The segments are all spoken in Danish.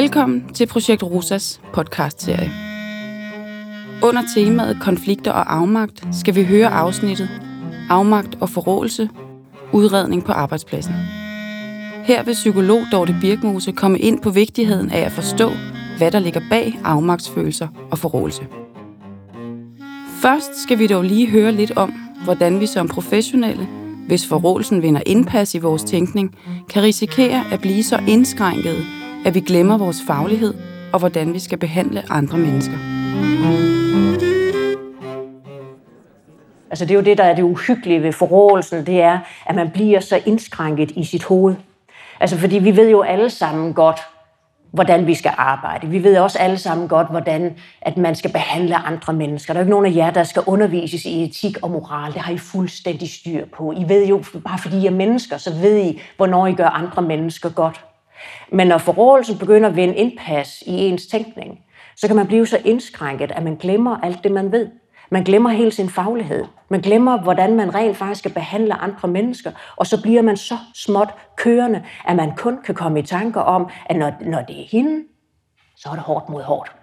Velkommen til Projekt Rosas podcast-serie. Under temaet konflikter og afmagt skal vi høre afsnittet Afmagt og forrådelse, udredning på arbejdspladsen. Her vil psykolog Dorte Birkmose komme ind på vigtigheden af at forstå, hvad der ligger bag afmagtsfølelser og forrådelse. Først skal vi dog lige høre lidt om, hvordan vi som professionelle, hvis forrådelsen vinder indpas i vores tænkning, kan risikere at blive så indskrænkede, at vi glemmer vores faglighed og hvordan vi skal behandle andre mennesker. Altså det er jo det, der er det uhyggelige ved forrådelsen, det er, at man bliver så indskrænket i sit hoved. Altså fordi vi ved jo alle sammen godt, hvordan vi skal arbejde. Vi ved også alle sammen godt, hvordan at man skal behandle andre mennesker. Der er jo ikke nogen af jer, der skal undervises i etik og moral. Det har I fuldstændig styr på. I ved jo, bare fordi I er mennesker, så ved I, hvornår I gør andre mennesker godt. Men når forrådelsen begynder at vinde indpas i ens tænkning, så kan man blive så indskrænket, at man glemmer alt det, man ved. Man glemmer hele sin faglighed. Man glemmer, hvordan man rent faktisk skal behandle andre mennesker. Og så bliver man så småt kørende, at man kun kan komme i tanker om, at når, når det er hende, så er det hårdt mod hårdt.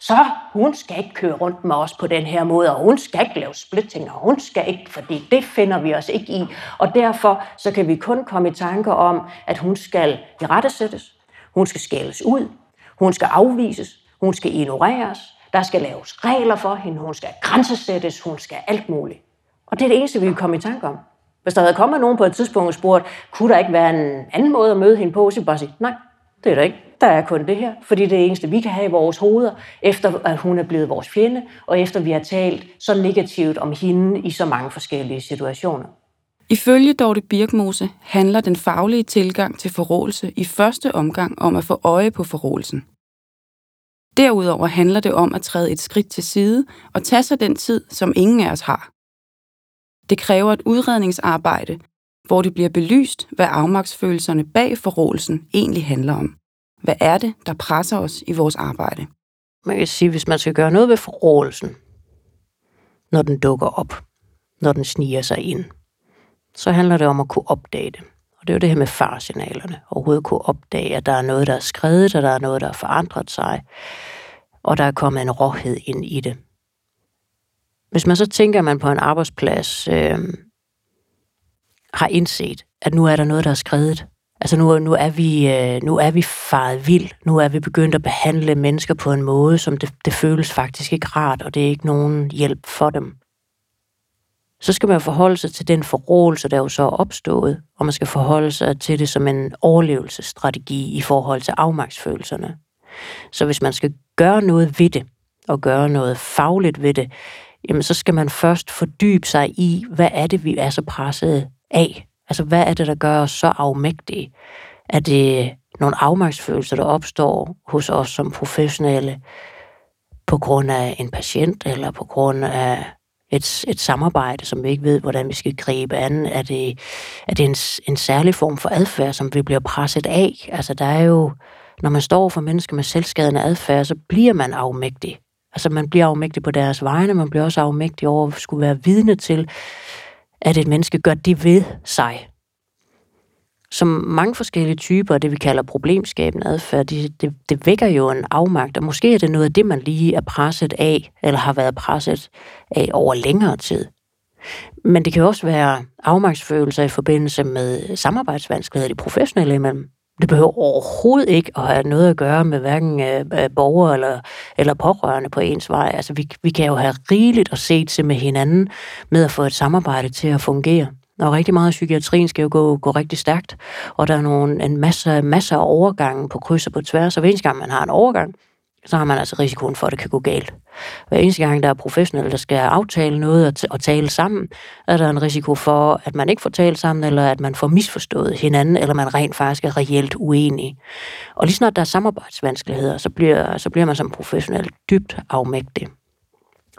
Så hun skal ikke køre rundt med os på den her måde, og hun skal ikke lave splitting, og hun skal ikke, fordi det finder vi os ikke i. Og derfor så kan vi kun komme i tanker om, at hun skal i rettesættes, hun skal skældes ud, hun skal afvises, hun skal ignoreres, der skal laves regler for hende, hun skal grænsesættes, hun skal alt muligt. Og det er det eneste, vi kan komme i tanke om. Hvis der havde kommet nogen på et tidspunkt og spurgt, kunne der ikke være en anden måde at møde hende på, så bare sige, nej, det er der ikke. Der er kun det her, fordi det er det eneste, vi kan have i vores hoveder, efter at hun er blevet vores fjende, og efter vi har talt så negativt om hende i så mange forskellige situationer. Ifølge Dorte Birkmose handler den faglige tilgang til forrådelse i første omgang om at få øje på forrådelsen. Derudover handler det om at træde et skridt til side og tage sig den tid, som ingen af os har. Det kræver et udredningsarbejde, hvor det bliver belyst, hvad afmagtsfølelserne bag forrådelsen egentlig handler om. Hvad er det, der presser os i vores arbejde? Man kan sige, hvis man skal gøre noget ved forrådelsen, når den dukker op, når den sniger sig ind, så handler det om at kunne opdage det. Og det er jo det her med farsignalerne. Overhovedet kunne opdage, at der er noget, der er skrevet, og der er noget, der har forandret sig, og der er kommet en råhed ind i det. Hvis man så tænker, at man på en arbejdsplads øh, har indset, at nu er der noget, der er skrevet, Altså nu, nu, er vi, øh, nu er vi faret vild. Nu er vi begyndt at behandle mennesker på en måde, som det, det føles faktisk ikke rart, og det er ikke nogen hjælp for dem. Så skal man forholde sig til den forrådelse, der jo så er opstået, og man skal forholde sig til det som en overlevelsesstrategi i forhold til afmagtsfølelserne. Så hvis man skal gøre noget ved det, og gøre noget fagligt ved det, jamen så skal man først fordybe sig i, hvad er det, vi er så presset af? Altså, hvad er det, der gør os så afmægtige? Er det nogle afmagtsfølelser, der opstår hos os som professionelle på grund af en patient, eller på grund af et, et samarbejde, som vi ikke ved, hvordan vi skal gribe an? Er det, er det en, en særlig form for adfærd, som vi bliver presset af? Altså, der er jo, når man står for mennesker med selvskadende adfærd, så bliver man afmægtig. Altså, man bliver afmægtig på deres vegne, man bliver også afmægtig over at skulle være vidne til, at et menneske gør det ved sig. Som mange forskellige typer af det, vi kalder problemskabende adfærd, det, det, det vækker jo en afmagt, og måske er det noget af det, man lige er presset af, eller har været presset af over længere tid. Men det kan også være afmagtsfølelser i forbindelse med samarbejdsvanskeligheder de professionelle imellem. Det behøver overhovedet ikke at have noget at gøre med hverken øh, øh, borgere eller, eller pårørende på ens vej. Altså, vi, vi kan jo have rigeligt at se til med hinanden med at få et samarbejde til at fungere. Og rigtig meget af psykiatrien skal jo gå, gå rigtig stærkt, og der er nogle, en masse, masse af overgange på kryds og på tværs, og hver eneste gang man har en overgang, så har man altså risikoen for, at det kan gå galt. Hver eneste gang, der er professionelle, der skal aftale noget og, tale sammen, er der en risiko for, at man ikke får talt sammen, eller at man får misforstået hinanden, eller man rent faktisk er reelt uenig. Og lige snart der er samarbejdsvanskeligheder, så bliver, så bliver man som professionel dybt afmægtig.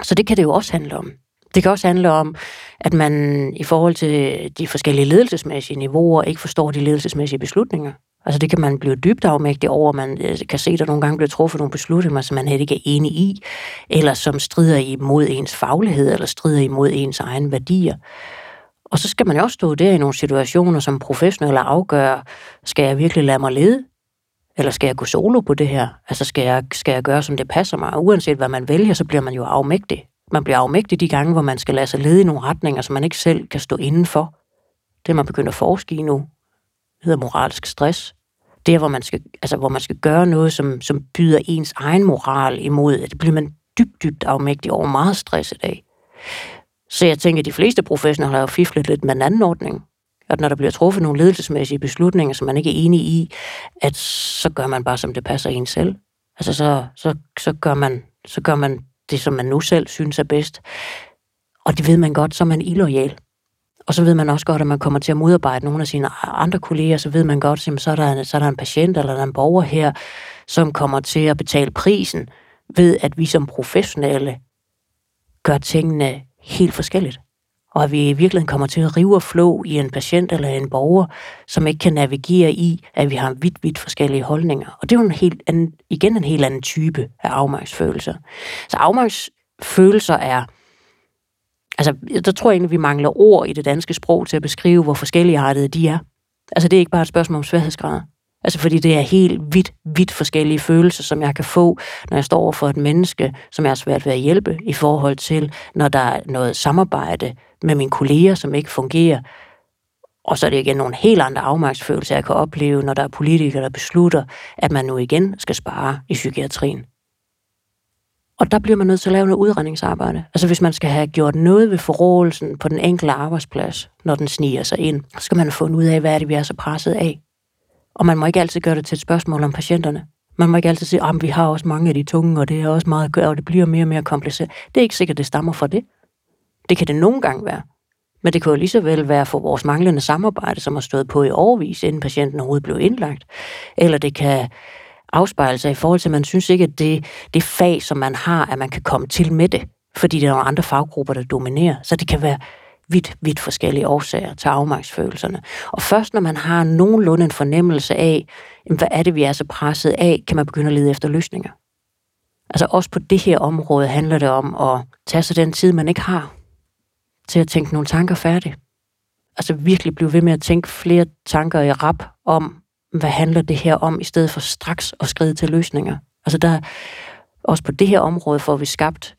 Så det kan det jo også handle om. Det kan også handle om, at man i forhold til de forskellige ledelsesmæssige niveauer ikke forstår de ledelsesmæssige beslutninger. Altså det kan man blive dybt afmægtig over, man øh, kan se, at der nogle gange bliver truffet nogle beslutninger, som man helt ikke er enig i, eller som strider imod ens faglighed, eller strider imod ens egne værdier. Og så skal man jo også stå der i nogle situationer, som professionelle afgør, skal jeg virkelig lade mig lede? Eller skal jeg gå solo på det her? Altså skal jeg, skal jeg gøre, som det passer mig? Og uanset hvad man vælger, så bliver man jo afmægtig. Man bliver afmægtig de gange, hvor man skal lade sig lede i nogle retninger, som man ikke selv kan stå indenfor. Det man begynder at forske i nu. Det hedder moralsk stress der, hvor man skal, altså, hvor man skal gøre noget, som, som byder ens egen moral imod. Det bliver man dybt, dybt afmægtig over meget stress i dag. Så jeg tænker, at de fleste professionelle har jo fiflet lidt med en anden ordning. At når der bliver truffet nogle ledelsesmæssige beslutninger, som man ikke er enig i, at så gør man bare, som det passer en selv. Altså så, så, så, gør man, så gør man det, som man nu selv synes er bedst. Og det ved man godt, så er man illoyal. Og så ved man også godt, at man kommer til at modarbejde nogle af sine andre kolleger, så ved man godt, at så er der en, så er der en patient eller en borger her, som kommer til at betale prisen ved, at vi som professionelle gør tingene helt forskelligt. Og at vi i virkeligheden kommer til at rive og flå i en patient eller en borger, som ikke kan navigere i, at vi har vidt, vidt forskellige holdninger. Og det er jo en helt anden, igen en helt anden type af afmagtsfølelser. Så afmagtsfølelser er, altså der tror jeg egentlig, vi mangler ord i det danske sprog til at beskrive, hvor forskelligartede de er. Altså det er ikke bare et spørgsmål om sværhedsgrad. Altså fordi det er helt vidt, vidt forskellige følelser, som jeg kan få, når jeg står over for et menneske, som jeg har svært ved at hjælpe, i forhold til, når der er noget samarbejde med mine kolleger, som ikke fungerer. Og så er det igen nogle helt andre afmagtsfølelser, jeg kan opleve, når der er politikere, der beslutter, at man nu igen skal spare i psykiatrien. Og der bliver man nødt til at lave noget udredningsarbejde. Altså hvis man skal have gjort noget ved forrådelsen på den enkelte arbejdsplads, når den sniger sig ind, så skal man få ud af, hvad er det, vi er så presset af. Og man må ikke altid gøre det til et spørgsmål om patienterne. Man må ikke altid sige, ah, at vi har også mange af de tunge, og det er også meget at gøre, og det bliver mere og mere kompliceret. Det er ikke sikkert, det stammer fra det. Det kan det nogle gange være. Men det kan jo lige så vel være for vores manglende samarbejde, som har stået på i overvis, inden patienten overhovedet blev indlagt. Eller det kan afspejle sig i forhold til, at man synes ikke, at det, det fag, som man har, at man kan komme til med det, fordi der er nogle andre faggrupper, der dominerer. Så det kan være vidt, vidt forskellige årsager til afmagtsfølelserne. Og først når man har nogenlunde en fornemmelse af, hvad er det, vi er så presset af, kan man begynde at lede efter løsninger. Altså også på det her område handler det om at tage sig den tid, man ikke har, til at tænke nogle tanker færdigt. Altså virkelig blive ved med at tænke flere tanker i rap om, hvad handler det her om, i stedet for straks at skride til løsninger. Altså der, også på det her område får vi skabt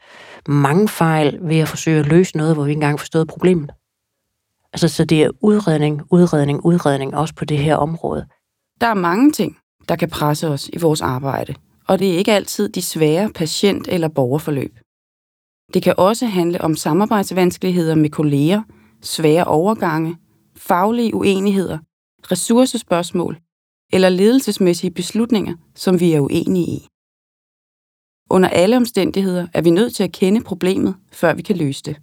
mange fejl ved at forsøge at løse noget, hvor vi ikke engang forstod problemet. Altså, så det er udredning, udredning, udredning også på det her område. Der er mange ting, der kan presse os i vores arbejde, og det er ikke altid de svære patient- eller borgerforløb. Det kan også handle om samarbejdsvanskeligheder med kolleger, svære overgange, faglige uenigheder, ressourcespørgsmål eller ledelsesmæssige beslutninger, som vi er uenige i. Under alle omstændigheder er vi nødt til at kende problemet, før vi kan løse det.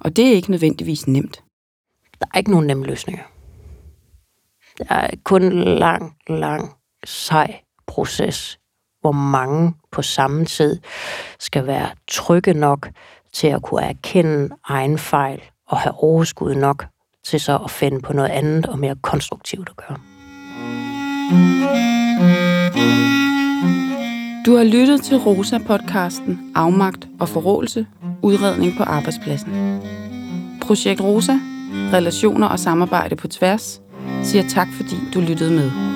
Og det er ikke nødvendigvis nemt. Der er ikke nogen nemme løsninger. Der er kun en lang, lang, sej proces, hvor mange på samme tid skal være trygge nok til at kunne erkende egen fejl og have overskud nok til så at finde på noget andet og mere konstruktivt at gøre. Du har lyttet til Rosa-podcasten Afmagt og forrådelse, udredning på arbejdspladsen. Projekt Rosa, relationer og samarbejde på tværs, siger tak fordi du lyttede med.